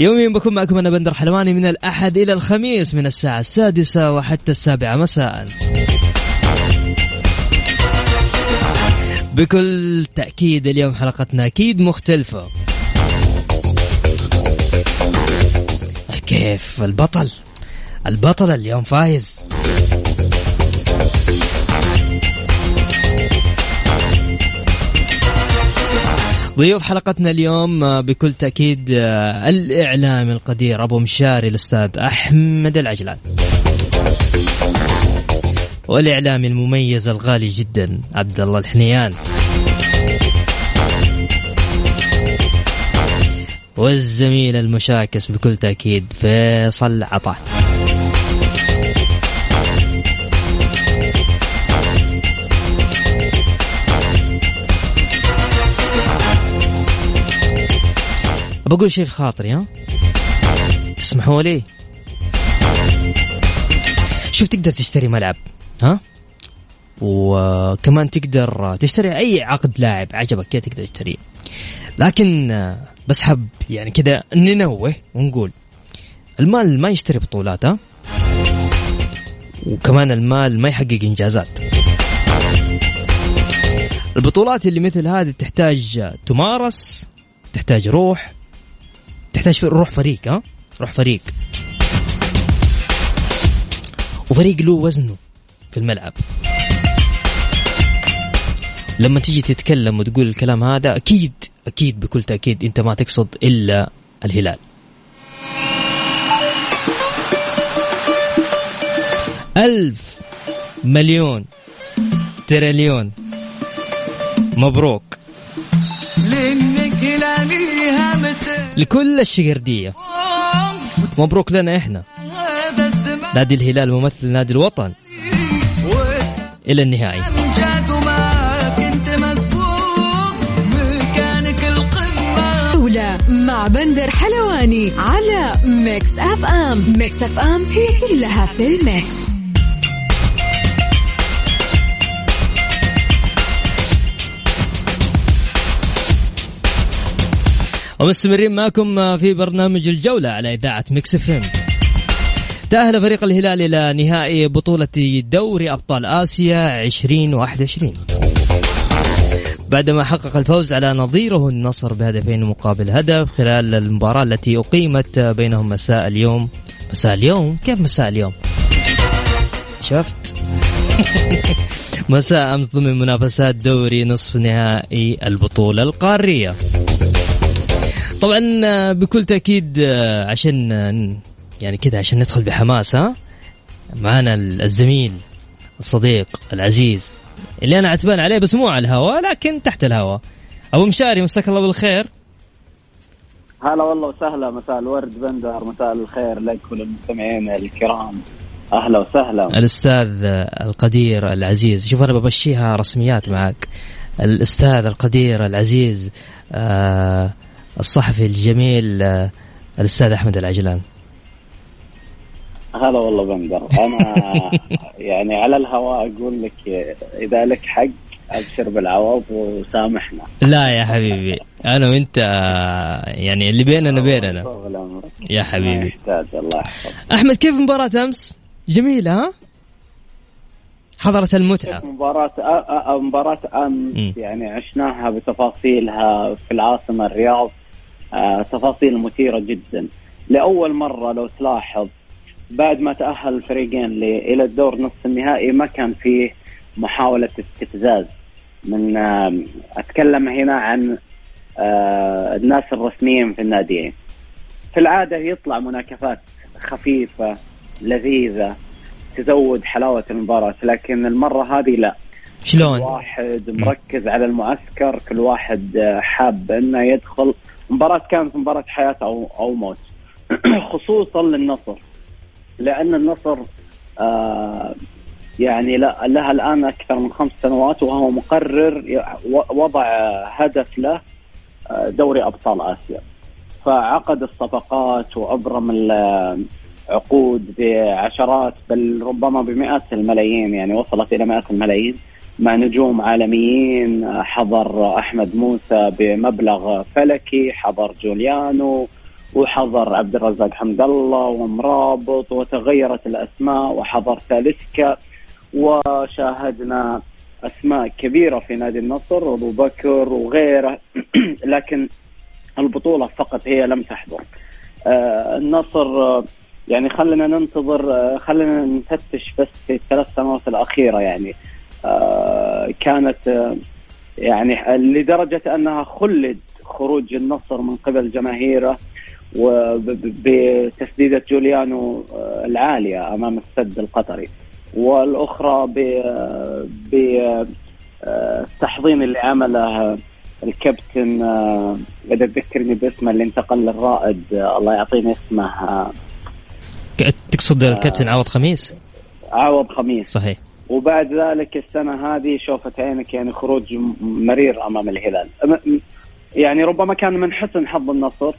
يوميا بكون معكم أنا بندر حلواني من الأحد إلى الخميس من الساعة السادسة وحتى السابعة. مساء. بكل تأكيد اليوم حلقتنا أكيد مختلفة. كيف البطل؟ البطل اليوم فايز. ضيوف حلقتنا اليوم آه، بكل تأكيد آه، الإعلام القدير أبو مشاري الأستاذ أحمد العجلان. والإعلامي المميز الغالي جدا عبد الله الحنيان. والزميل المشاكس بكل تأكيد فيصل عطاه بقول شيء في خاطري ها؟ تسمحوا لي؟ شوف تقدر تشتري ملعب ها؟ وكمان تقدر تشتري أي عقد لاعب عجبك كذا تقدر تشتريه. لكن بس حب يعني كذا ننوه ونقول المال ما يشتري بطولات ها؟ وكمان المال ما يحقق إنجازات. البطولات اللي مثل هذه تحتاج تمارس تحتاج روح تحتاج روح فريق ها؟ روح فريق. وفريق له وزنه في الملعب. لما تيجي تتكلم وتقول الكلام هذا أكيد أكيد بكل تأكيد أنت ما تقصد إلا الهلال. ألف مليون تريليون. مبروك. هلاليها لكل الشقردية مبروك لنا إحنا. نادي الهلال ممثل نادي الوطن. إلى النهائي. مع بندر حلواني على Mix FM. Mix FM هي كلها في ال mix. ومستمرين معكم في برنامج الجولة على إذاعة Mix FM تأهل فريق الهلال إلى نهائي بطولة دوري أبطال آسيا 2021 بعدما حقق الفوز على نظيره النصر بهدفين مقابل هدف خلال المباراة التي أقيمت بينهم مساء اليوم. مساء اليوم؟ كيف مساء اليوم؟ شفت؟ مساء أمس ضمن منافسات دوري نصف نهائي البطولة القارية. طبعا آه، بكل تأكيد آه، عشان آه، يعني كذا عشان ندخل بحماس ها معنا الزميل الصديق العزيز اللي أنا عتبان عليه بس مو على الهواء لكن تحت الهواء. أبو مشاري مساك الله بالخير. هلا والله وسهلا مساء الورد بندر مساء الخير لك وللمستمعين الكرام. أهلا وسهلا. الأستاذ القدير العزيز. شوف أنا بمشيها رسميات معك الأستاذ القدير العزيز آه الصحفي الجميل آه، الأستاذ أحمد العجلان. هلا والله بندر. أنا يعني على الهواء أقول لك إذا لك حق أبشر بالعوض وسامحنا. لا يا حبيبي أنا وأنت يعني اللي بيننا بيننا يا حبيبي. الله أحمد كيف مباراة أمس؟ جميلة ها؟ حضرت المتعة. مباراة أ- أ- مباراة أمس. يعني عشناها بتفاصيلها في العاصمة الرياض. آه، تفاصيل مثيرة جدا. لأول مرة لو تلاحظ بعد ما تأهل الفريقين إلى الدور نصف النهائي ما كان فيه محاولة استفزاز. من آه، أتكلم هنا عن آه، الناس الرسميين في الناديين في العادة يطلع مناكفات خفيفة لذيذة تزود حلاوة المباراة لكن المرة هذه لا. كل شلون؟ واحد مركز على المعسكر كل واحد آه، حاب إنه يدخل مباراة كانت مباراة حياة أو أو موت. خصوصا للنصر. لأن النصر آه يعني لها الآن أكثر من خمس سنوات وهو مقرر وضع هدف له آه، دوري أبطال آسيا. فعقد الصفقات وأبرم العقود بعشرات بل ربما بمئات الملايين يعني وصلت إلى مئات الملايين. مع نجوم عالميين حضر أحمد موسى بمبلغ فلكي حضر جوليانو وحضر عبد الرزاق حمد الله ومرابط وتغيرت الأسماء وحضر تاليسكا وشاهدنا أسماء كبيرة في نادي النصر أبو بكر وغيره. لكن البطولة فقط هي لم تحضر. آه النصر يعني خلينا ننتظر آه خلينا نفتش بس في الثلاث سنوات الأخيرة يعني. كانت آه يعني لدرجة أنها خلد خروج النصر من قبل جماهيره وبتسديده جوليانو آه، العالية أمام السد القطري. والأخرى بالتحضين اللي عمله الكابتن آه، إذا تذكرني باسمه اللي انتقل للرائد آه، الله يعطيني اسمه آه، تقصد الكابتن عوض خميس؟ عوض خميس. صحيح. وبعد ذلك السنة هذه شوفت عينك يعني خروج مرير أمام الهلال. يعني ربما كان من حسن حظ النصر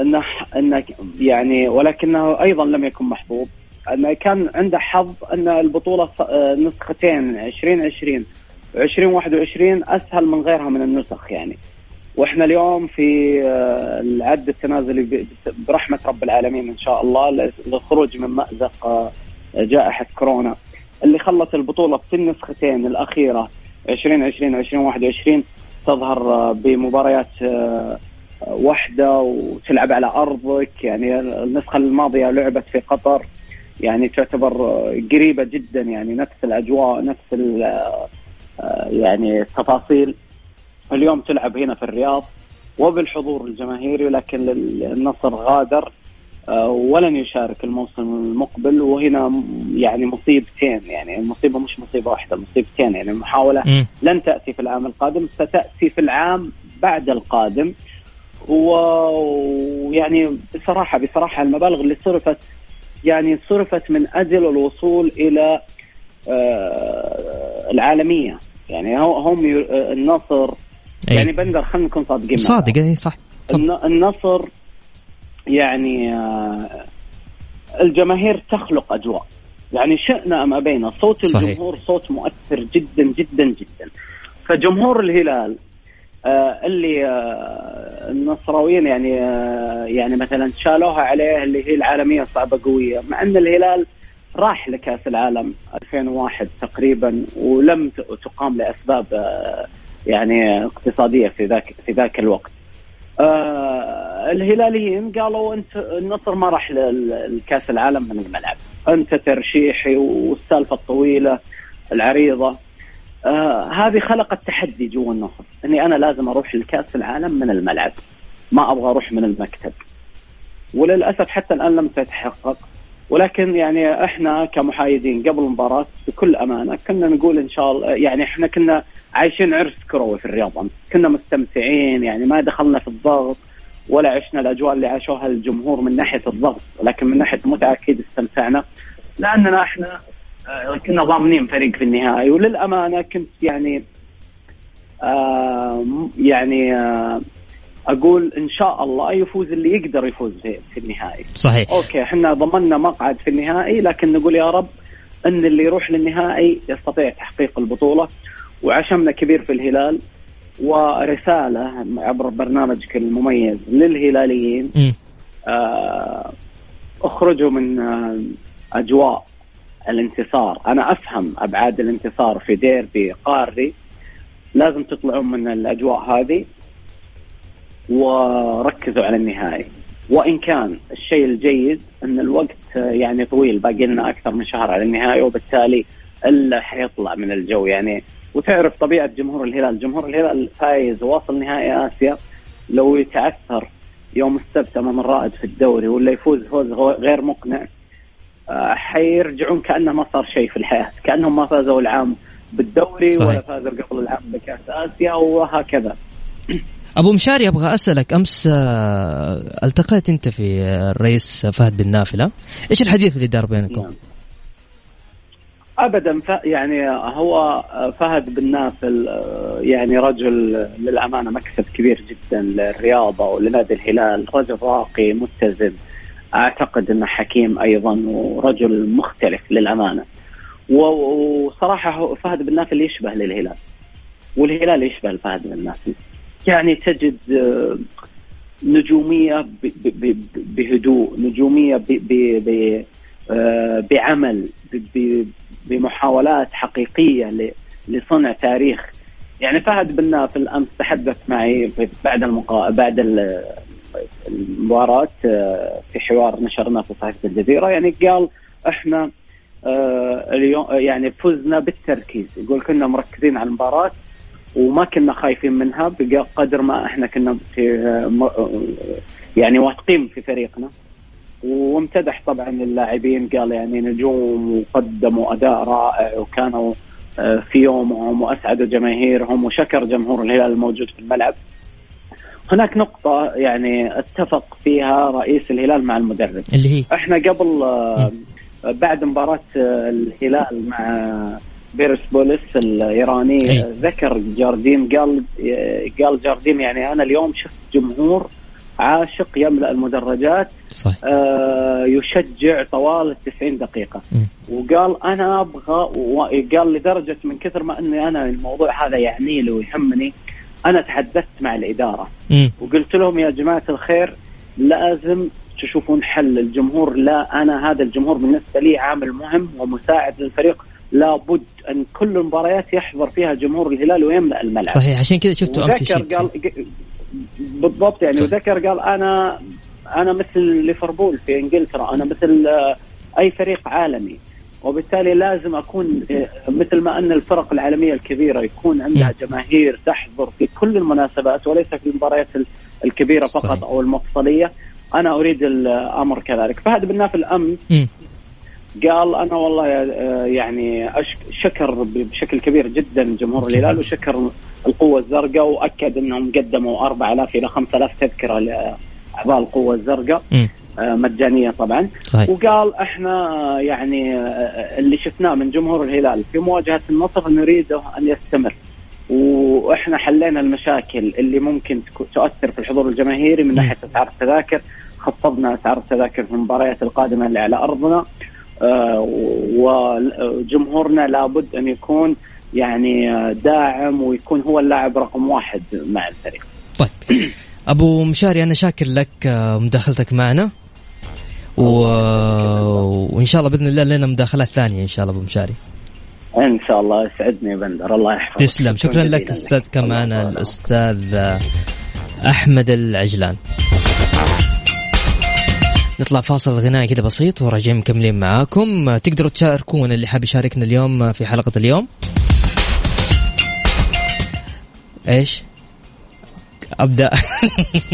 انه إنه يعني ولكنه أيضا لم يكن محظوظ انه كان عنده حظ أن البطولة آه، نسختين 2020 و2021 أسهل من غيرها من النسخ يعني. وإحنا اليوم في آه، العد التنازلي برحمة رب العالمين إن شاء الله للخروج من مأزق آه، جائحة كورونا. اللي خلت البطولة في النسختين الأخيرة 2020 و 2021 تظهر آه، بمباريات آه، واحدة وتلعب على أرضك. يعني النسخة الماضية لعبت في قطر. يعني تعتبر آه، قريبة جدا. يعني نفس الأجواء نفس آه، آه، يعني التفاصيل. اليوم تلعب هنا في الرياض وبالحضور الجماهيري لكن النصر غادر. آه، ولن يشارك الموسم المقبل وهنا م- يعني مصيبتين يعني المصيبه مش مصيبة واحدة مصيبتين يعني المحاولة مم. لن تأتي في العام القادم ستأتي في العام بعد القادم ويعني بصراحه بصراحة المبالغ اللي صرفت يعني صرفت من أجل الوصول إلى آه، العالمية يعني هم آه، النصر أي. يعني بندر خلينا نكون صادقين صادق. اي صح النصر يعني آه، الجماهير تخلق أجواء يعني شئنا أم أبينا صوت صحيح. الجمهور صوت مؤثر جدا جدا جدا فجمهور الهلال آه اللي آه النصراويين يعني آه يعني مثلا شالوها عليه اللي هي العالمية صعبة قوية مع أن الهلال راح لكأس العالم 2001 تقريبا ولم تقام لأسباب آه يعني اقتصادية في ذاك في ذاك الوقت. آه الهلاليين قالوا انت النصر ما راح لكأس العالم من الملعب، أنت ترشيحي والسالفة الطويلة العريضة. آه هذه خلقت تحدي جوا النصر. إني أنا لازم أروح لكأس العالم من الملعب. ما أبغى أروح من المكتب. وللأسف حتى الآن لم تتحقق. ولكن يعني إحنا كمحايدين قبل المباراة بكل أمانة كنا نقول إن شاء الله يعني إحنا كنا عايشين عرس كروي في الرياض أمس. كنا مستمتعين يعني ما دخلنا في الضغط ولا عشنا الأجواء اللي عاشوها الجمهور من ناحية الضغط ولكن من ناحية المتعة أكيد استمتعنا لأننا إحنا آه، كنا ضامنين فريق في النهائي وللأمانة كنت يعني آه يعني آه أقول إن شاء الله يفوز اللي يقدر يفوز في, النهائي. صحيح. أوكي إحنا ضمننا مقعد في النهائي لكن نقول يا رب إن اللي يروح للنهائي يستطيع تحقيق البطولة. وعشمنا كبير في الهلال ورسالة عبر برنامجك المميز للهلاليين. آه، اخرجوا من آه، أجواء الانتصار. أنا أفهم أبعاد الانتصار في ديربي قاري. لازم تطلعون من الأجواء هذه. وركزوا على النهائي وإن كان الشيء الجيد إن الوقت يعني طويل باقي لنا أكثر من شهر على النهائي وبالتالي إلا حيطلع من الجو يعني وتعرف طبيعة جمهور الهلال، جمهور الهلال فايز واصل نهائي آسيا لو يتعثر يوم السبت أمام الرائد في الدوري ولا يفوز فوز غير مقنع آه، حيرجعون كأنه ما صار شيء في الحياة، كأنهم ما فازوا العام بالدوري صحيح. ولا فازوا قبل العام بكأس آسيا وهكذا. أبو مشاري أبغى أسألك أمس آه، ألتقيت أنت في الرئيس فهد بن نافلة، إيش الحديث اللي دار بينكم؟ نعم. ابدا ف يعني هو فهد بن نافل يعني رجل للأمانة مكسب كبير جدا للرياضة ولنادي الهلال، رجل راقي متزن أعتقد أنه حكيم أيضا ورجل مختلف للأمانة. وصراحة فهد بن نافل يشبه للهلال. والهلال يشبه فهد بن نافل. يعني تجد نجومية بهدوء، نجومية بعمل بمحاولات حقيقية لصنع تاريخ. يعني فهد بن نافل امس تحدث معي بعد المقا... بعد المباراة آه، في حوار نشرناه في صحيفة الجزيرة. يعني قال إحنا آه، اليوم يعني فزنا بالتركيز. يقول كنا مركزين على المباراة وما كنا خايفين منها بقدر ما إحنا كنا في يعني واثقين في فريقنا. وامتدح طبعا اللاعبين قال يعني نجوم وقدموا أداء رائع وكانوا آه، في يومهم وأسعدوا جماهيرهم وشكر جمهور الهلال الموجود في الملعب. هناك نقطة يعني اتفق فيها رئيس الهلال مع المدرب. اللي هي؟ إحنا قبل آه، بعد مباراة آه، الهلال مع بيرس بوليس الإيراني أي. ذكر جارديم قال قال جارديم يعني أنا اليوم شفت جمهور عاشق يملأ المدرجات صح. آه يشجع طوال ال 90 دقيقة م. وقال أنا أبغى وقال لدرجة من كثر ما إني أنا الموضوع هذا يعني لي ويهمني أنا تحدثت مع الإدارة م. وقلت لهم يا جماعة الخير لازم تشوفون حل الجمهور لا أنا هذا الجمهور بالنسبة لي عامل مهم ومساعد للفريق لابد أن كل المباريات يحضر فيها جمهور الهلال ويملأ الملعب. صحيح عشان كذا شفته أمس قال بالضبط يعني وذكر قال أنا أنا مثل ليفربول في إنجلترا أنا مثل آه، أي فريق عالمي. وبالتالي لازم أكون آه، مثل ما أن الفرق العالمية الكبيرة يكون عندها جماهير تحضر في كل المناسبات وليس في المباريات الكبيرة فقط صحيح. أو المفصلية. أنا أريد الأمر كذلك. فهد بن نافل امس قال أنا والله آه، يعني شكر بشكل كبير جدا جمهور الهلال وشكر القوة الزرقاء وأكد إنهم قدموا 4000 إلى 5000 تذكرة لأعضاء القوة الزرقاء. آه، مجانية طبعا. صحيح. وقال إحنا يعني آه، اللي شفناه من جمهور الهلال في مواجهة النصر نريده أن يستمر. وإحنا حلينا المشاكل اللي ممكن تؤثر في الحضور الجماهيري من ناحية اسعار التذاكر خفضنا اسعار التذاكر في المباريات القادمة اللي على أرضنا. وجمهورنا لابد أن يكون يعني داعم ويكون هو اللاعب رقم واحد مع الفريق. طيب. أبو مشاري أنا شاكر لك آه، مداخلتك معنا. و... وإن شاء الله بإذن الله لنا مداخلات ثانية إن شاء الله أبو مشاري. إن شاء الله. يسعدني بندر. الله يحفظك. تسلم. شكرا لك أستاذ كمان الأستاذ أحمد العجلان. نطلع فاصل غنائي كده بسيط وراجعين مكملين معاكم. تقدروا تشاركونا اللي حاب يشاركنا اليوم في حلقة اليوم. إيش؟ أبدأ.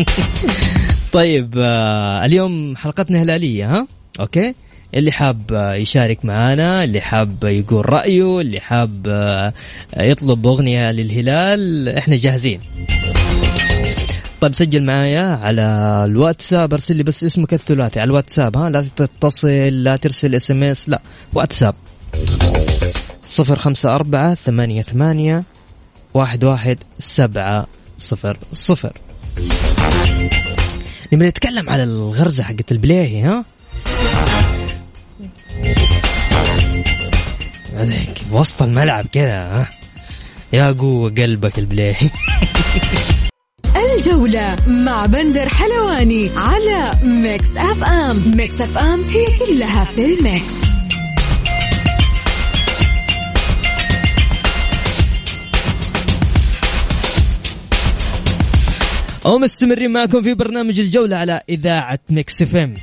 طيب آه، اليوم حلقتنا هلالية ها؟ أوكي؟ اللي حاب يشارك معانا اللي حاب يقول رأيه اللي حاب آه، يطلب أغنية للهلال إحنا جاهزين. طيب سجل معايا على الواتساب ارسل لي بس اسمك الثلاثي. على الواتساب ها؟ لا تتصل لا ترسل SMS لا. واتساب. صفر خمسة أربعة ثمانية ثمانية واحد واحد سبعة صفر صفر. نبي نتكلم على الغرزة حقت البليهي ها؟ هذيك وسط الملعب كذا ها؟ يا قوة قلبك البليهي الجولة مع بندر حلواني على Mix FM. Mix FM هي كلها في ال mix. ومستمرين معكم في برنامج الجولة على إذاعة Mix FM.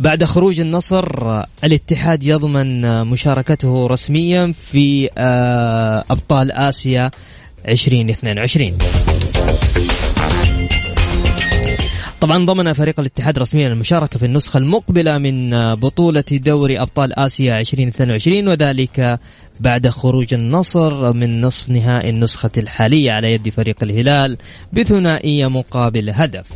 بعد خروج النصر الاتحاد يضمن مشاركته رسميا في آه، أبطال آسيا 2022 طبعا ضمن فريق الاتحاد رسميا المشاركة في النسخة المقبلة من بطولة دوري أبطال آسيا 2022 وذلك بعد خروج النصر من نصف نهائي النسخة الحالية على يد فريق الهلال بثنائية مقابل هدف.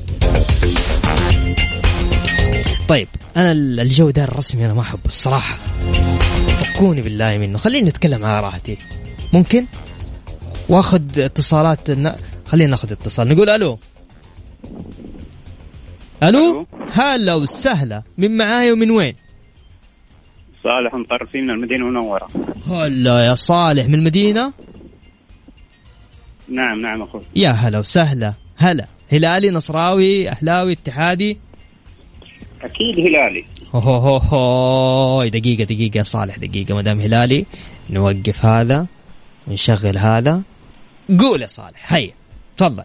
طيب أنا الجو ده الرسمي أنا ما أحبه الصراحة. فكوني بالله منه. خليني نتكلم على راحتي. ممكن؟ واخذ اتصالات. خلينا ناخذ اتصال. نقول ألو. ألو؟ هلا وسهلا. من معاي ومن وين؟ صالح مطرفي من المدينة المنورة. هلا يا صالح. من المدينة؟ نعم نعم أخوي. يا هلا وسهلا. هلا. هلالي نصراوي أهلاوي اتحادي؟ أكيد هلالي. هو هو هو دقيقة دقيقة يا صالح دقيقة. ما دام هلالي نوقف هذا ونشغل هذا. قول يا صالح هيا تفضل.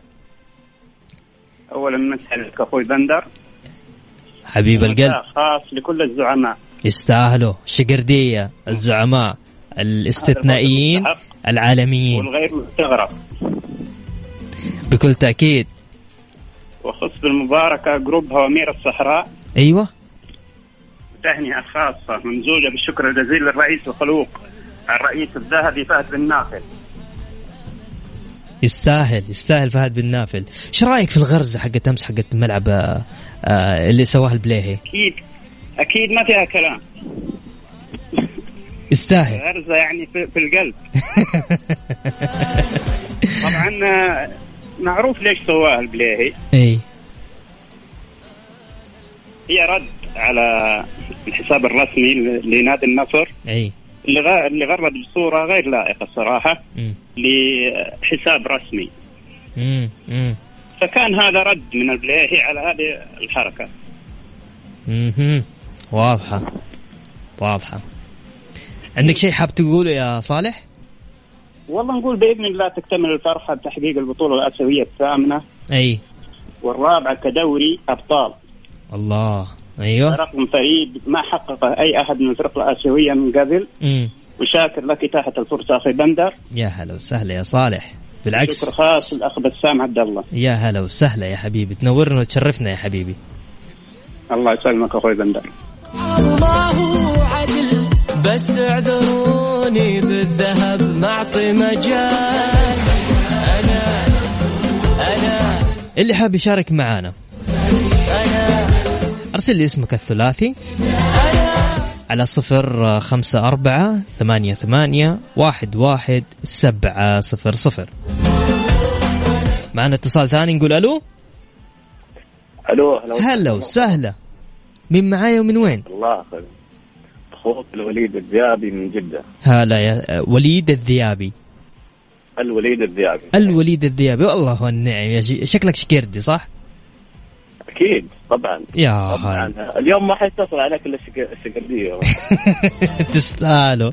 اولا مسألة أخوي بندر. حبيب القلب. خاص لكل الزعماء. يستاهلوا الشقردية الزعماء الاستثنائيين العالميين. والغير مستغرب. بكل تأكيد. وخص بالمباركة جروب هوامير الصحراء. أيوة. تهنئة خاصة ممزوجة بالشكر الجزيل للرئيس الخلوق الرئيس الذهبي فهد بن نافل يستاهل يستاهل فهد بن نافل. إيش رأيك في الغرزة حقت أمس حقت الملعب آه، آه، اللي سواها البليهي؟ أكيد أكيد ما فيها كلام. يستاهل. غرزة يعني في, في القلب. طبعا آه، معروف ليش سواها البليهي. إي. هي رد على الحساب الرسمي لنادي النصر. إي. اللي غ... اللي غرد بصورة غير لائقة الصراحه م. لحساب رسمي م. م. فكان هذا رد من البليهي على هذه الحركة مهم. واضحة واضحة عندك شيء حاب تقوله يا صالح؟ والله نقول بإذن الله تكتمل الفرحة بتحقيق البطولة الآسيوية الثامنة أي والرابعه كدوري أبطال الله أيوه. رقم فريد ما حققه أي أحد من الفرق الآسيوية من قبل. امم وشاكر لك إتاحة الفرصة أخي بندر. يا هلا وسهلا يا صالح. بالعكس. شكر خاص الاخ بسام عبد الله. يا هلا وسهلا يا حبيبي. تنورنا وتشرفنا يا حبيبي. الله يسلمك أخوي بندر. الله عدل بس اعذروني بالذهب معطي مجال. أنا أنا اللي حاب يشارك معانا. أنا أرسل لي اسمك الثلاثي. على صفر خمسة أربعة ثمانية ثمانية واحد واحد سبعة صفر صفر. معنا اتصال ثاني نقول ألو؟ ألو هلا وسهلا. من معايا ومن وين؟ الله أخوي أخوك الوليد الذيابي من جدة. هلا يا وليد الذيابي الوليد الذيابي الوليد الذيابي والله والنعم يا. شكلك شكردي صح؟ أكيد طبعا. يا طبعا. اليوم ما حيتصل عليك إلا الشقرديه تستاهلوا.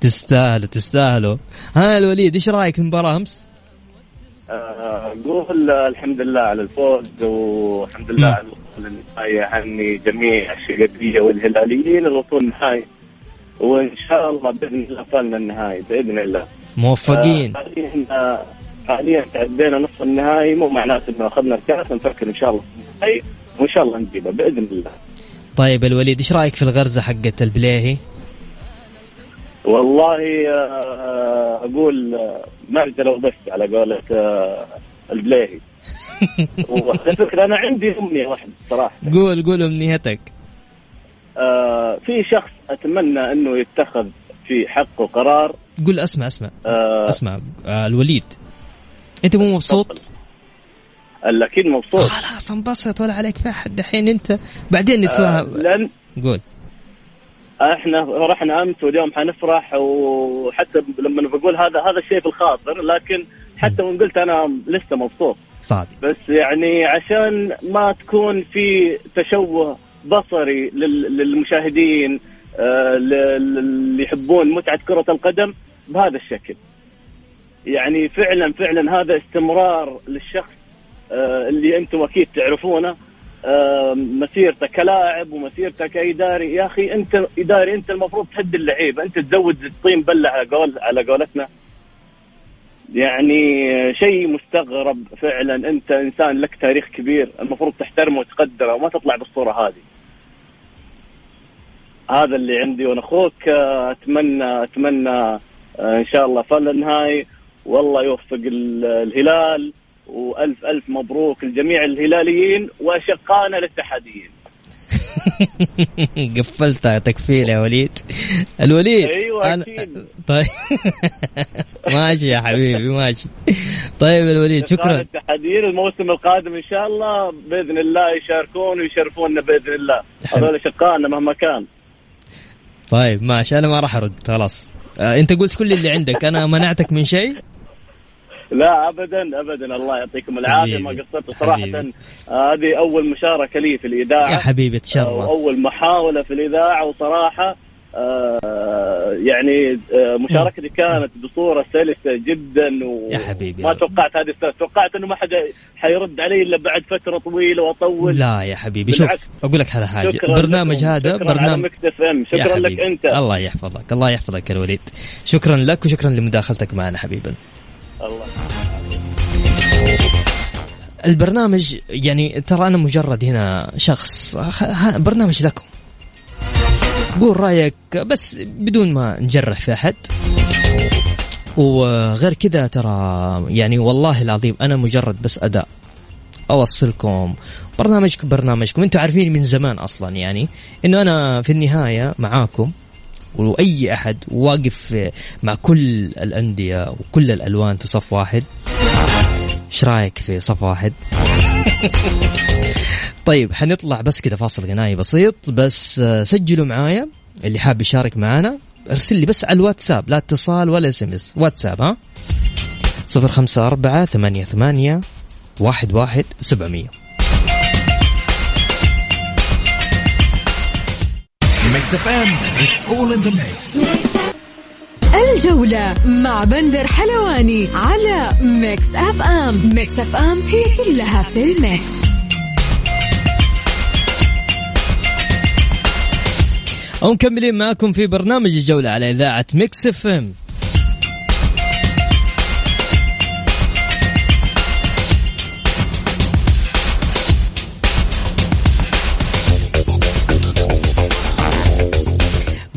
تستاهلوا تستاهلوا. ها الوليد إيش رأيك في المباراة أمس؟ آه، أقول الحمد لله على الفوز والحمد لله. على الوصول للنهايه عني جميع الشقرديه والهلاليين الوصول النهائي. وإن شاء الله بإذن الله فالنا النهائي بإذن الله. موفقين. آه، حاليا آه، حاليا تعدينا نصف النهائي مو معناته إنه أخذنا الكأس نفكر إن شاء الله. النهائي وإن شاء الله نجيبه بإذن الله. طيب الوليد إيش رأيك في الغرزة حقت البليهي؟ والله آه، أقول معزه لو بس على قولة آه، البليهي. وعلى فكره أنا عندي أمنية واحدة صراحة. قول قول أمنيتك. آه، في شخص أتمنى أنه يتخذ في حقه قرار. قول أسمع أسمع. آه، أسمع آه الوليد. أنت مو مبسوط؟ أكيد مبسوط. خلاص انبسط ولا عليك في أحد. دحين أنت بعدين آه، نتفاهم. لأن قول. إحنا رحنا أمس واليوم حنفرح وحتى لما بقول هذا هذا الشيء في الخاطر لكن حتى وان قلت أنا لسه مبسوط. صادق. بس يعني عشان ما تكون في تشوه بصري لل- للمشاهدين آه، لل- اللي يحبون متعة كرة القدم بهذا الشكل. يعني فعلا فعلا هذا استمرار للشخص آه، اللي أنتم أكيد تعرفونه آه، مسيرته كلاعب ومسيرته كاداري يا أخي انت اداري انت المفروض تهدي اللعيبة انت تزود الطين بلة على قول على قولتنا. يعني شيء مستغرب فعلا انت انسان لك تاريخ كبير المفروض تحترمه وتقدره وما تطلع بالصورة هذه. هذا اللي عندي وأنا أخوك آه، أتمنى أتمنى آه، إن شاء الله فل النهائي. والله يوفق الهلال. وألف ألف مبروك لجميع الهلاليين واشقائنا الاتحاديين قفلتها تكفيل يا وليد. الوليد أيوه أنا... طيب. ماشي يا حبيبي ماشي. طيب الوليد شكرا. الاتحاديين الموسم القادم إن شاء الله بإذن الله يشاركون ويشرفونا بإذن الله. هذول اشقائنا مهما كان. طيب ماشي. أنا ما راح أرد خلاص. آه أنت قلت كل اللي عندك. أنا منعتك من شيء. لا ابدا ابدا. الله يعطيكم العافية ما قصرت صراحة. آه هذه أول مشاركة لي في الإذاعة. يا حبيبي تشرف. آه أول محاولة في الإذاعة. وصراحة آه يعني آه مشاركتي كانت بصورة سلسة جدا. و... يا حبيبي ما توقعت هذه السنة. توقعت إنه ما حد حيرد علي إلا بعد فترة طويلة وأطول. لا يا حبيبي شوف أقول لك على حاجة. البرنامج هذا شكرا برنامج شكرا, شكرا لك أنت. الله يحفظك الله يحفظك يا الوليد. شكرا لك وشكرا لمداخلتك معنا حبيبا. الله. البرنامج يعني ترى أنا مجرد هنا شخص. برنامج لكم. قول رأيك بس بدون ما نجرح في أحد. وغير كذا ترى يعني والله العظيم أنا مجرد بس أداء. أوصلكم. برنامجكم برنامجكم. أنتم عارفين من زمان أصلا يعني. إنه أنا في النهاية معاكم. وأي أحد واقف مع كل الأندية وكل الألوان في صف واحد. إيش رأيك في صف واحد؟ طيب حنطلع بس كذا فاصل غنائي بسيط. بس آه، سجلوا معايا. اللي حاب يشارك معانا ارسل لي بس على الواتساب. لا اتصال ولا SMS WhatsApp ها؟ صفر خمسة أربعة ثمانية ثمانية واحد واحد سبعمية الجولة مع بندر حلواني على Mix FM Mix FM هي كلها في ال mix. ومكملين معكم في برنامج الجولة على إذاعة Mix FM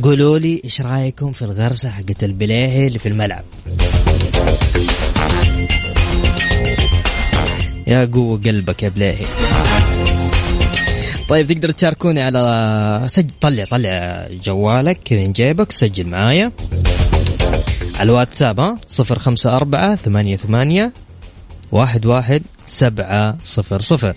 قولوا لي إيش رأيكم في الغرسة حقت البليهي اللي في الملعب؟ يا قوة قلبك يا بليهي. طيب تقدر تشاركوني على سجل طلع طلع جوالك من جيبك وسجل معايا. على الواتساب ها؟ صفر خمسة أربعة ثمانية ثمانية واحد واحد سبعة صفر صفر.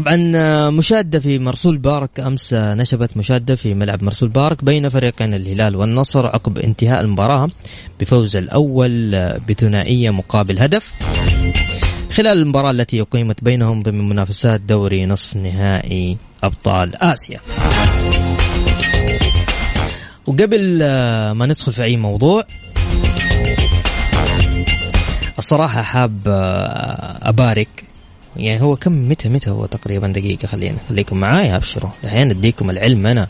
طبعا آه، مشادة في مرسول بارك أمس آه، نشبت مشادة في ملعب مرسول بارك بين فريقين الهلال والنصر عقب انتهاء المباراة بفوز الأول آه، بثنائية مقابل هدف خلال المباراة التي أقيمت بينهم ضمن منافسات دوري نصف نهائي أبطال آسيا. وقبل ما ندخل في أي موضوع الصراحة حاب أبارك يعني هو كم متى متى هو تقريبا دقيقة؟ خلينا خليكم معايا أبشروا. الحين أديكم العلم أنا.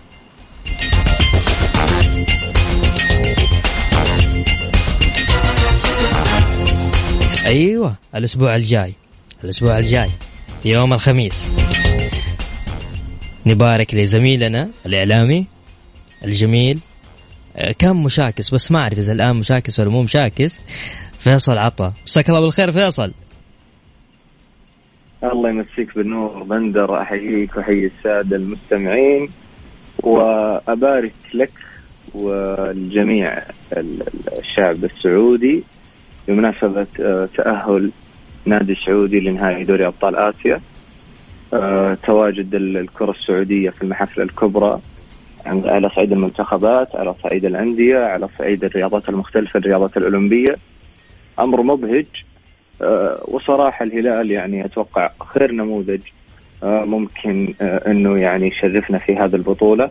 أيوه الأسبوع الجاي. الأسبوع الجاي يوم الخميس. نبارك لزميلنا الإعلامي الجميل. آه، كان مشاكس بس ما أعرف إذا الآن مشاكس ولا مو مشاكس. فيصل عطا. مساك الله بالخير فيصل. الله يمسيك بالنور بندر أحييك وأحيي السادة المستمعين وأبارك لك والجميع الشعب السعودي بمناسبة آه، تأهل نادي السعودي لنهائي دوري أبطال آسيا. آه، تواجد الكرة السعودية في المحافل الكبرى على صعيد المنتخبات على صعيد الأندية على صعيد الرياضات المختلفة الرياضات الأولمبية. أمر مبهج آه، وصراحة الهلال يعني أتوقع خير نموذج آه، ممكن آه، أنه يعني يشرفنا في هذه البطولة.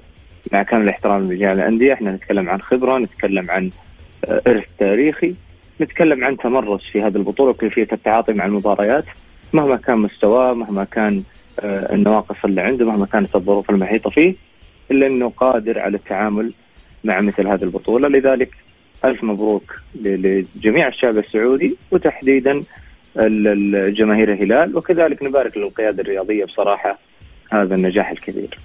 مع كامل الاحترام لجميع الأندية إحنا نتكلم عن خبرة نتكلم عن إرث تاريخي نتكلم عن تمرس في هذه البطولة وكيفية التعاطي مع المباريات. مهما كان مستواه مهما كان النواقص اللي عنده مهما كانت الظروف المحيطة فيه إلا إنه قادر على التعامل مع مثل هذه البطولة. لذلك ألف مبروك لجميع الشعب السعودي وتحديدا الجماهير الهلال وكذلك نبارك للقيادة الرياضية بصراحة هذا النجاح الكبير.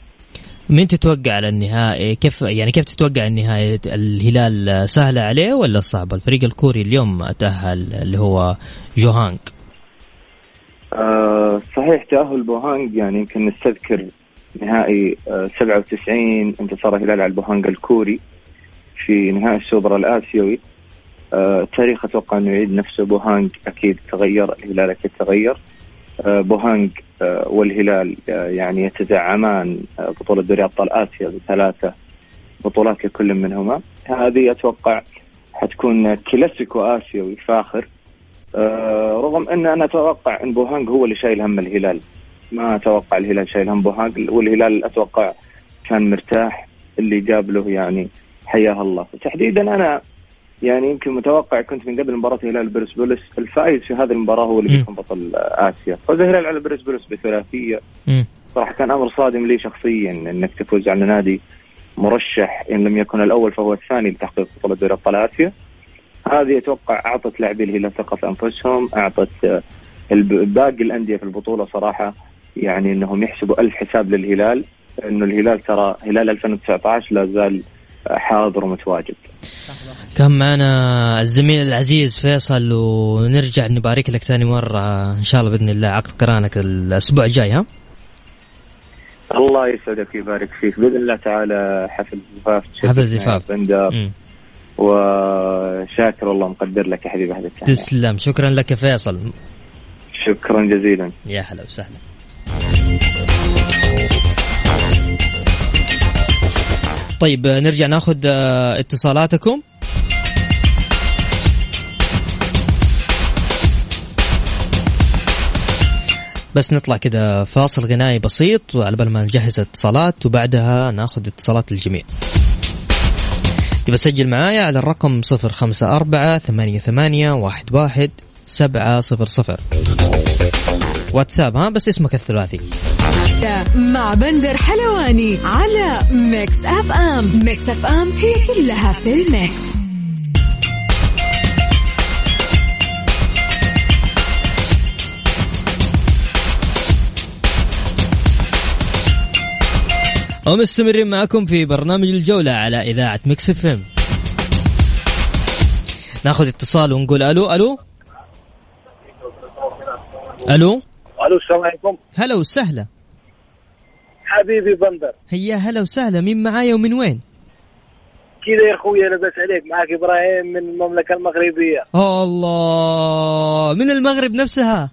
مين تتوقع على النهائي كيف يعني كيف تتوقع النهائي الهلال سهلة عليه ولا صعبه الفريق الكوري اليوم تأهل اللي هو بوهانج آه صحيح تأهل بوهانج يعني يمكن نستذكر نهائي آه 97 انتصار الهلال على البوهانج الكوري. في نهائي السوبر الآسيوي. آه تاريخ أتوقع أنه يعيد نفسه. بوهانج أكيد تغير الهلال أكيد تغير. آه بوهانج آه والهلال يعني يتزعمان بطولة دوري أبطال آسيا بثلاثة بطولات لكل منهما. هذه أتوقع حتكون كلاسيكو آسيوي فاخر. رغم أن أنا أتوقع أن بوهانج هو اللي شايل هم الهلال. ما أتوقع الهلال شايل هم بوهانج والهلال أتوقع كان مرتاح اللي جاب له يعني حياه الله. وتحديدا أنا يعني يمكن متوقع كنت من قبل مباراة الهلال برسبولس الفائز في هذه المباراة هو اللي بيكون بطل اسيا فوز الهلال على برسبولس بثلاثية. صراحة كان أمر صادم لي شخصيا إنك تفوز على نادي مرشح إن لم يكن الأول فهو الثاني لتحقيق بطولة دوري أبطال آسيا. هذه أتوقع أعطت لاعبي الهلال ثقة في أنفسهم أعطت باقي الأندية في البطولة صراحة يعني إنهم يحسبوا ألف حساب للهلال. إنه الهلال ترى هلال 2019 لا زال حاضر ومتواجد. كان معنا الزميل العزيز فيصل ونرجع نبارك لك ثاني مرة إن شاء الله بإذن الله. عقد قرانك الأسبوع الجاي ها؟ الله يسعدك ويبارك فيك. بإذن الله تعالى حفل زفاف حفل زفاف. بندر. وشاكر الله مقدر لك يا حبيبي هذا تسلم. شكرا لك يا فيصل. شكرا جزيلا. يا هلا وسهلا. طيب نرجع ناخذ آه، اتصالاتكم. بس نطلع كده فاصل غنائي بسيط على بال ما نجهز الاتصالات وبعدها ناخذ اتصالات الجميع تبى تسجل معايا على الرقم صفر خمسة أربعة ثمانية ثمانية واحد واحد سبعة صفر صفر. واتساب ها بس اسمك الثلاثي. مع بندر حلواني على Mix FM Mix FM هي كلها في ال mix. ومستمرين معكم في برنامج الجولة على إذاعة Mix FM ناخذ اتصال ونقول ألو ألو؟ ألو؟ ألو السلام عليكم. هلا وسهلا. حبيبي بندر. هيا هلا وسهلا. مين معايا ومن وين؟ كذا يا أخوي لاباس عليك. معك إبراهيم من المملكة المغربية. الله. من المغرب نفسها؟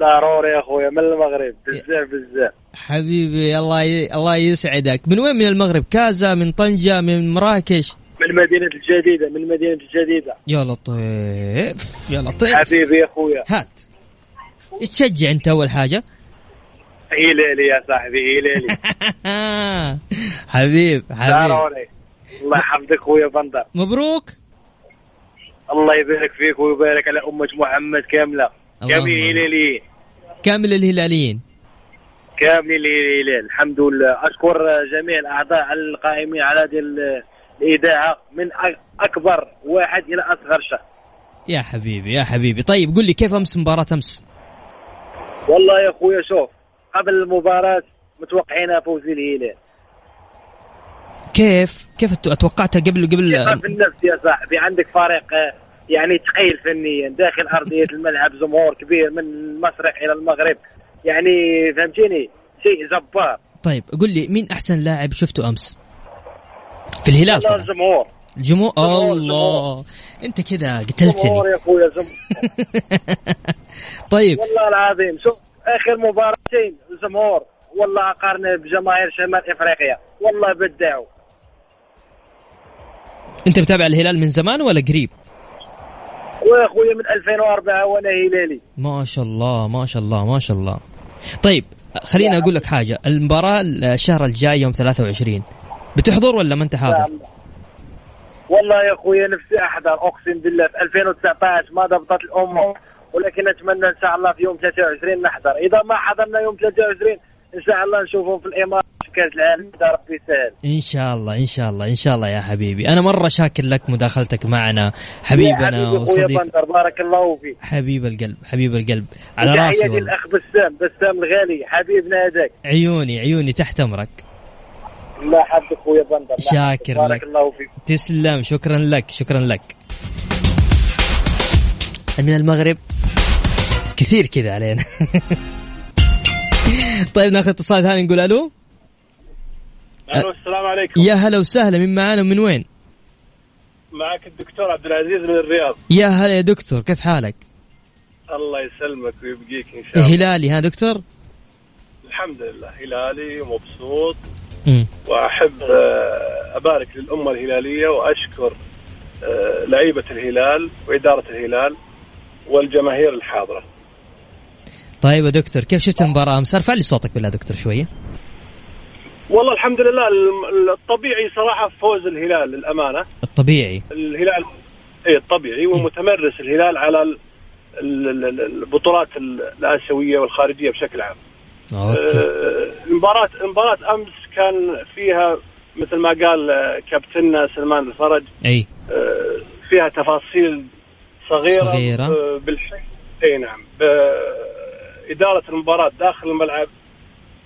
ضروري يا أخوي من المغرب. بزاف بزاف حبيبي الله ي... الله يسعدك. من وين؟ من المغرب. كازا من طنجة من مراكش؟ من مدينة الجديدة من مدينة الجديدة. يا لطيف يا لطيف. حبيبي يا أخويا. هات. تشجع أنت أول حاجة. هيليلي يا صاحبي هيليلي حبيب حبيب. ضروري الله يحفظك اخويا بندر. مبروك. الله يبارك فيك ويبارك على أمة محمد كاملة. كامل الهلاليين. كامل الهلاليين. كامل الهلال الحمد لله. أشكر جميع الأعضاء القائمين على هذه الإذاعة من أكبر واحد إلى أصغر شخص. يا حبيبي يا حبيبي. طيب قل لي كيف أمس مباراة أمس؟ والله يا أخويا شوف قبل المباراة متوقعين فوز الهلال كيف؟ كيف توقعتها قبل قبل في النفس يا صاحبي عندك فريق يعني ثقيل فنيا داخل أرضية الملعب جمهور كبير من المشرق إلى المغرب. يعني فهمتيني؟ شيء جبار. طيب قل لي مين أحسن لاعب شفته أمس؟ في الهلال طبعا. الجمهور؟ الجمهور الله أنت كذا قتلتني. جمهور يا أخويا طيب. والله العظيم شوف آخر مباراتين الجمهور والله اقارن بجماهير شمال إفريقيا. والله بدعوا أنت متابع الهلال من زمان ولا قريب؟ ويا أخويا من 2004 وأنا هلالي ما شاء الله ما شاء الله ما شاء الله. طيب خليني أقول لك حاجة. المباراة الشهر الجاي يوم 23 بتحضر ولا ما أنت حاضر؟ نعم. والله يا أخوي نفسي أحضر. أقسم بالله في 2019 ما ضبطت الأمور ولكن اتمنى إن شاء الله في يوم 23 نحضر. إذا ما حضرنا يوم 23 إن شاء الله نشوفهم في الإمارات في كأس العالم. إذا ربي يسهل. إن شاء الله إن شاء الله إن شاء الله يا حبيبي. أنا مرة شاكر لك مداخلتك معنا حبيبنا وصديق بندر بارك الله فيك. حبيب القلب حبيب القلب على راسي والله. الاخ بسام بسام الغالي. حبيبنا هذاك عيوني عيوني تحت أمرك. الله يحفظك أخويا بندر. شاكر بارك لك. الله فيك. تسلم شكرا لك شكرا لك. من المغرب. كثير كذا علينا. طيب ناخذ اتصال ثاني نقول ألو. ألو السلام عليكم. يا هلا وسهلا من معانا من وين؟ معك الدكتور عبد العزيز من الرياض. يا هلا يا دكتور كيف حالك؟ الله يسلمك ويبقيك إن شاء الله. هلالي ها دكتور؟ الحمد لله هلالي ومبسوط. وأحب آه، أبارك للأمة الهلالية وأشكر آه، لعيبة الهلال وإدارة الهلال. والجماهير الحاضرة. طيب يا دكتور كيف شفت المباراة أمس؟ أرفع لي صوتك بالله دكتور شوية. والله الحمد لله الطبيعي صراحة فوز الهلال للأمانة، الطبيعي. الهلال اي الطبيعي ومتمرس الهلال على ال- ال- ال- البطولات ال- الآسيوية والخارجية بشكل عام. أوكي. آه، المباراة مباراة أمس كان فيها مثل ما قال كابتننا سلمان الفرج. أي. آه، فيها تفاصيل صغيرة صغيرة. بالحي إي نعم بإدارة المباراة داخل الملعب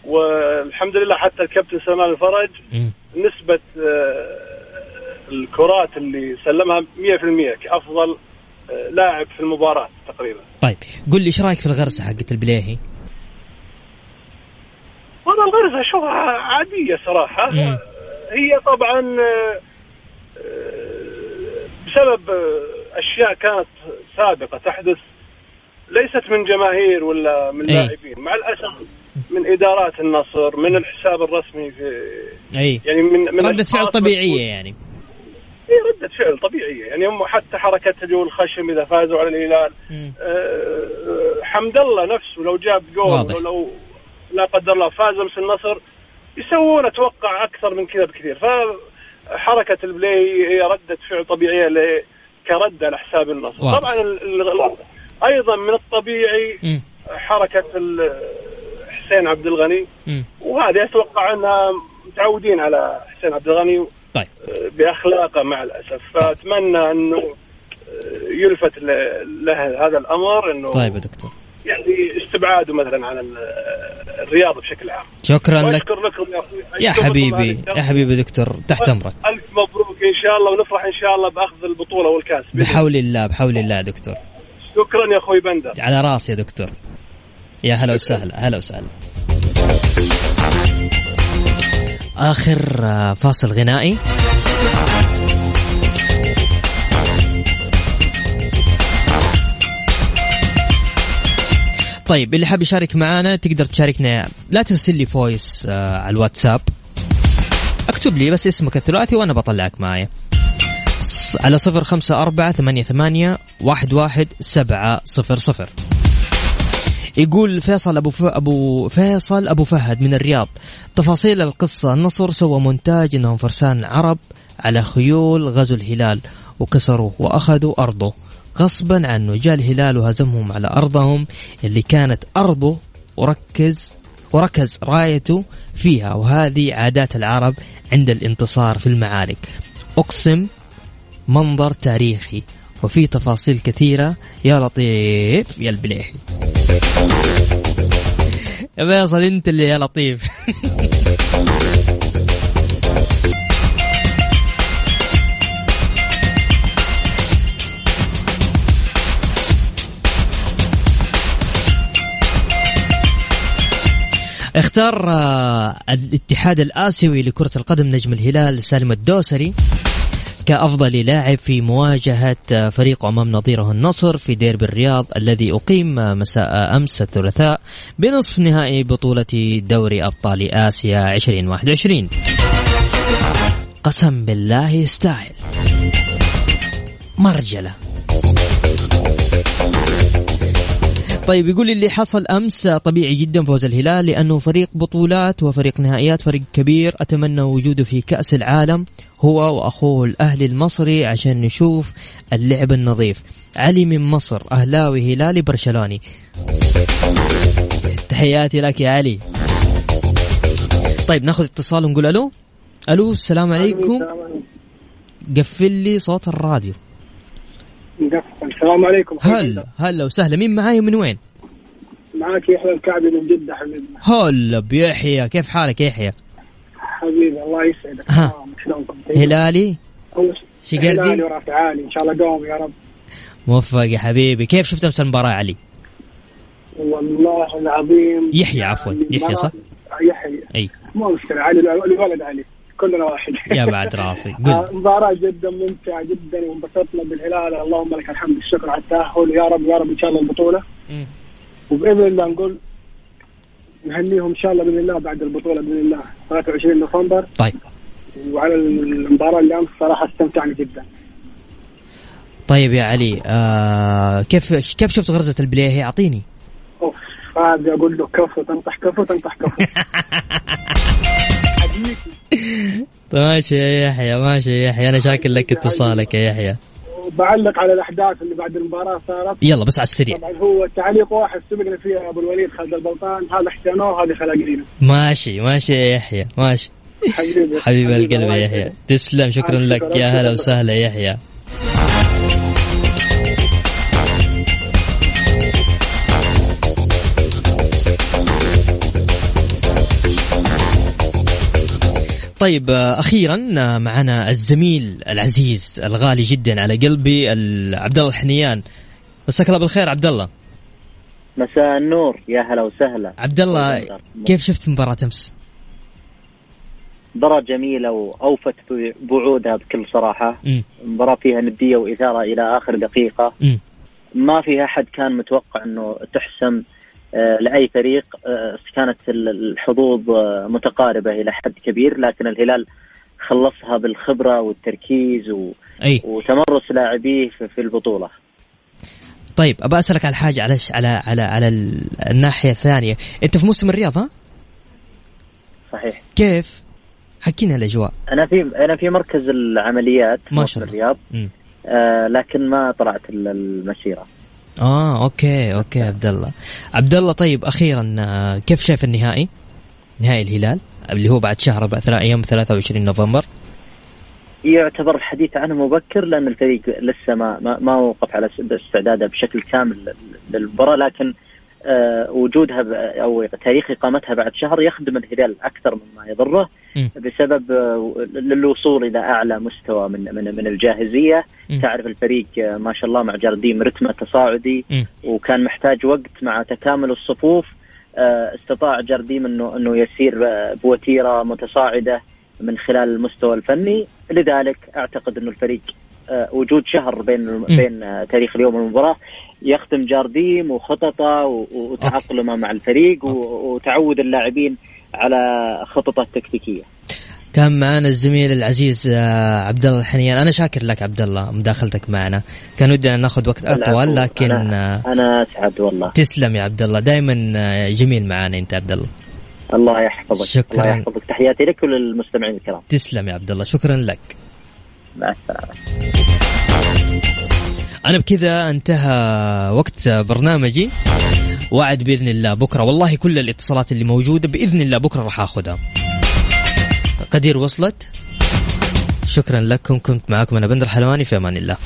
والحمد لله حتى الكابتن سلمان الفرج مم. نسبة آه، الكرات اللي سلمها 100% كأفضل آه، لاعب في المباراة تقريبا طيب قل لي إيش رأيك في الغرسة حقت البليهي والله الغرزة اشوفها عادية صراحة مم. هي طبعا آه، بسبب أشياء كانت سابقة تحدث ليست من جماهير ولا من. لاعبين. مع الأسف من إدارات النصر من الحساب الرسمي في أي. يعني من من ردة فعل طبيعية يعني. هي ردة فعل طبيعية. يعني هم حتى حركة جو الخشم إذا فازوا على الهلال. آه، حمد الله نفسه لو جاب جول. ولو لا قدر الله فاز امس النصر يسوون أتوقع أكثر من كذا بكثير. فحركة البلاي هي ردة فعل طبيعية ل- كرده لحساب النصر واضح. طبعا أيضا من الطبيعي مم. حركة حسين عبد الغني. وهذه أتوقع أنها متعودين على حسين عبد الغني طيب. بأخلاقه مع الأسف. فأتمنى أنه يلفت ل- له هذا الأمر إنه طيب يا دكتور. يعني استبعاده مثلا عن ال- الرياضه بشكل عام. شكرا لك. لكم يا أخوي. يا حبيبي. يا حبيبي دكتور تحت أمرك. ألف مبروك. إن شاء الله ونفرح إن شاء الله بأخذ البطولة والكأس بحول الله بحول الله يا دكتور. شكرا يا أخوي بندر. على راسي يا دكتور. يا هلا وسهلا هلا وسهلا. آخر آه، فاصل غنائي. طيب اللي حاب يشارك معنا تقدر تشاركنا. لا ترسل لي فويس آه، على الواتساب. اكتب لي بس اسمك الثلاثي وأنا بطلعك معايا على صفر خمسة أربعة ثمانية ثمانية واحد واحد سبعة صفر صفر. يقول فيصل أبو ف... أبو فيصل أبو فهد من الرياض. تفاصيل القصة النصر سوى مونتاج أنهم فرسان عرب على خيول غزو الهلال وكسروه وأخذوا أرضه. غصبا عنه جاء الهلال وهزمهم على أرضهم اللي كانت أرضه. وركز. وركز رايته فيها وهذه عادات العرب عند الانتصار في المعارك. أقسم منظر تاريخي وفي تفاصيل كثيرة. يا لطيف يا البليحي. يا فيصل أنت اللي يا لطيف. اختار آه، الاتحاد الآسيوي لكرة القدم نجم الهلال سالم الدوسري كأفضل لاعب في مواجهة آه، فريقه أمام نظيره النصر في ديربي الرياض الذي أقيم آه، مساء أمس الثلاثاء بنصف نهائي بطولة دوري أبطال آسيا 2021 قسم بالله يستاهل. مرجلة. طيب يقول لي اللي حصل أمس طبيعي جدا فوز الهلال لأنه فريق بطولات وفريق نهائيات فريق كبير. أتمنى وجوده في كأس العالم هو وأخوه الأهلي المصري عشان نشوف اللعب النظيف. علي من مصر أهلاوي هلالي برشلوني. تحياتي لك يا علي. طيب ناخذ اتصال ونقول ألو. ألو السلام عليكم. قفل لي صوت الراديو. السلام عليكم هلا هلا وسهلا. مين معاي من وين؟ معاك يحيى الكعبي من جدة حبيبنا هلا بيحيى كيف حالك يحيى؟ حبيبي الله يسعدك. ها. شلونكم؟ هلالي؟ شقردي؟ هلالي ورافع عالي. إن شاء الله دوم يا رب. موفق يا حبيبي. كيف شفت أمس المباراة علي؟ والله العظيم يحيى عفواً، يعني يحيى صح؟ يحيى. أي. مو مشكلة علي الولد علي. كلنا واحد. يا بعد راسي. آه، مباراة جدا ممتعة جدا وانبسطنا بالهلال. اللهم لك الحمد. الشكر على التأهل. يا رب يا رب إن شاء الله البطولة. وبإذن الله نقول نهنيهم إن شاء الله بإذن الله بعد البطولة بإذن الله. 23 نوفمبر. طيب. وعلى المباراة اللي أمس صراحة استمتعنا جدا. طيب يا علي آه كيف كيف شفت غرزة البلاي؟ أعطيني. أوف هذا أقول له كفو تنطح كفو تنطح كفو. ماشي يا يحيى ماشي يا يحيى أنا شاكر لك اتصالك يا يحيى. وبعلق على الأحداث اللي بعد المباراة صارت. يلا بس على السريع. طبعا هو تعليق واحد سبقنا فيه أبو الوليد خالد البلطان. هذا احتينوه هذه خلاقينا. ماشي ماشي يا يحيى ماشي. حبيب القلب يا يحيى. تسلم شكرا شكراً، لك. يا هلا. وسهلا يا يحيى. طيب آه، أخيرا آه، معنا الزميل العزيز الغالي جدا على قلبي عبد الله الحنيان مساك الله بالخير عبد الله مساء النور يا هلا وسهلا. عبد الله كيف شفت مباراة أمس؟ مباراة جميلة وأوفت بوعودها بكل صراحة. مباراة فيها ندية وإثارة إلى آخر دقيقة. مم. ما في أحد كان متوقع أنه تحسم. آه، لأي فريق آه، كانت ال- الحظوظ آه، متقاربة إلى حد كبير لكن الهلال خلصها بالخبرة والتركيز و... أي. وتمرس لاعبيه في البطولة. طيب ابى أسألك على حاجة على على على على ال- الناحية الثانية. أنت في موسم الرياض ها؟ صحيح. كيف؟ حكينا الأجواء. أنا في أنا في مركز العمليات ما شاء الله. الرياض. آه لكن ما طلعت ال- المسيرة. آه أوكي أوكي عبد الله عبد الله طيب أخيرا آه، كيف شايف النهائي؟ نهائي الهلال اللي هو بعد شهر بعد أيام 23 نوفمبر. يعتبر الحديث عنه مبكر لأن الفريق لسه ما ما, ما وقف على استعداده بشكل كامل للمباراة لكن آه وجودها ب- أو تاريخ إقامتها بعد شهر يخدم الهلال أكثر مما يضره. بسبب آه للوصول إلى أعلى مستوى من من من الجاهزية. تعرف الفريق آه ما شاء الله مع جارديم رتمه تصاعدي. وكان محتاج وقت مع تكامل الصفوف آه، استطاع جارديم إنه إنه يسير آه، بوتيرة متصاعدة من خلال المستوى الفني لذلك أعتقد إنه الفريق آه، وجود شهر بين بين آه، تاريخ اليوم والمباراة يختم جارديم وخططه و- وتعاقلمه مع الفريق وتعود اللاعبين على خططه التكتيكية. كان معنا الزميل العزيز آه، عبد الله الحنيان. أنا شاكر لك عبد الله مداخلتك معنا. كان ودنا ناخذ وقت أطول. لكن أنا- آه، أنا أسعد والله. تسلم يا عبد الله دائما جميل معانا أنت عبد الله الله يحفظك شكراً. الله يحفظك. تحياتي لك وللمستمعين الكرام. تسلم يا عبد الله شكرا لك. مع السلامة. أنا بكذا انتهى وقت برنامجي. وعد بإذن الله بكرة. والله كل الاتصالات اللي موجودة بإذن الله بكرة راح آخذها. قدير وصلت؟ شكرا لكم. كنت معكم أنا بندر حلواني. في أمان الله.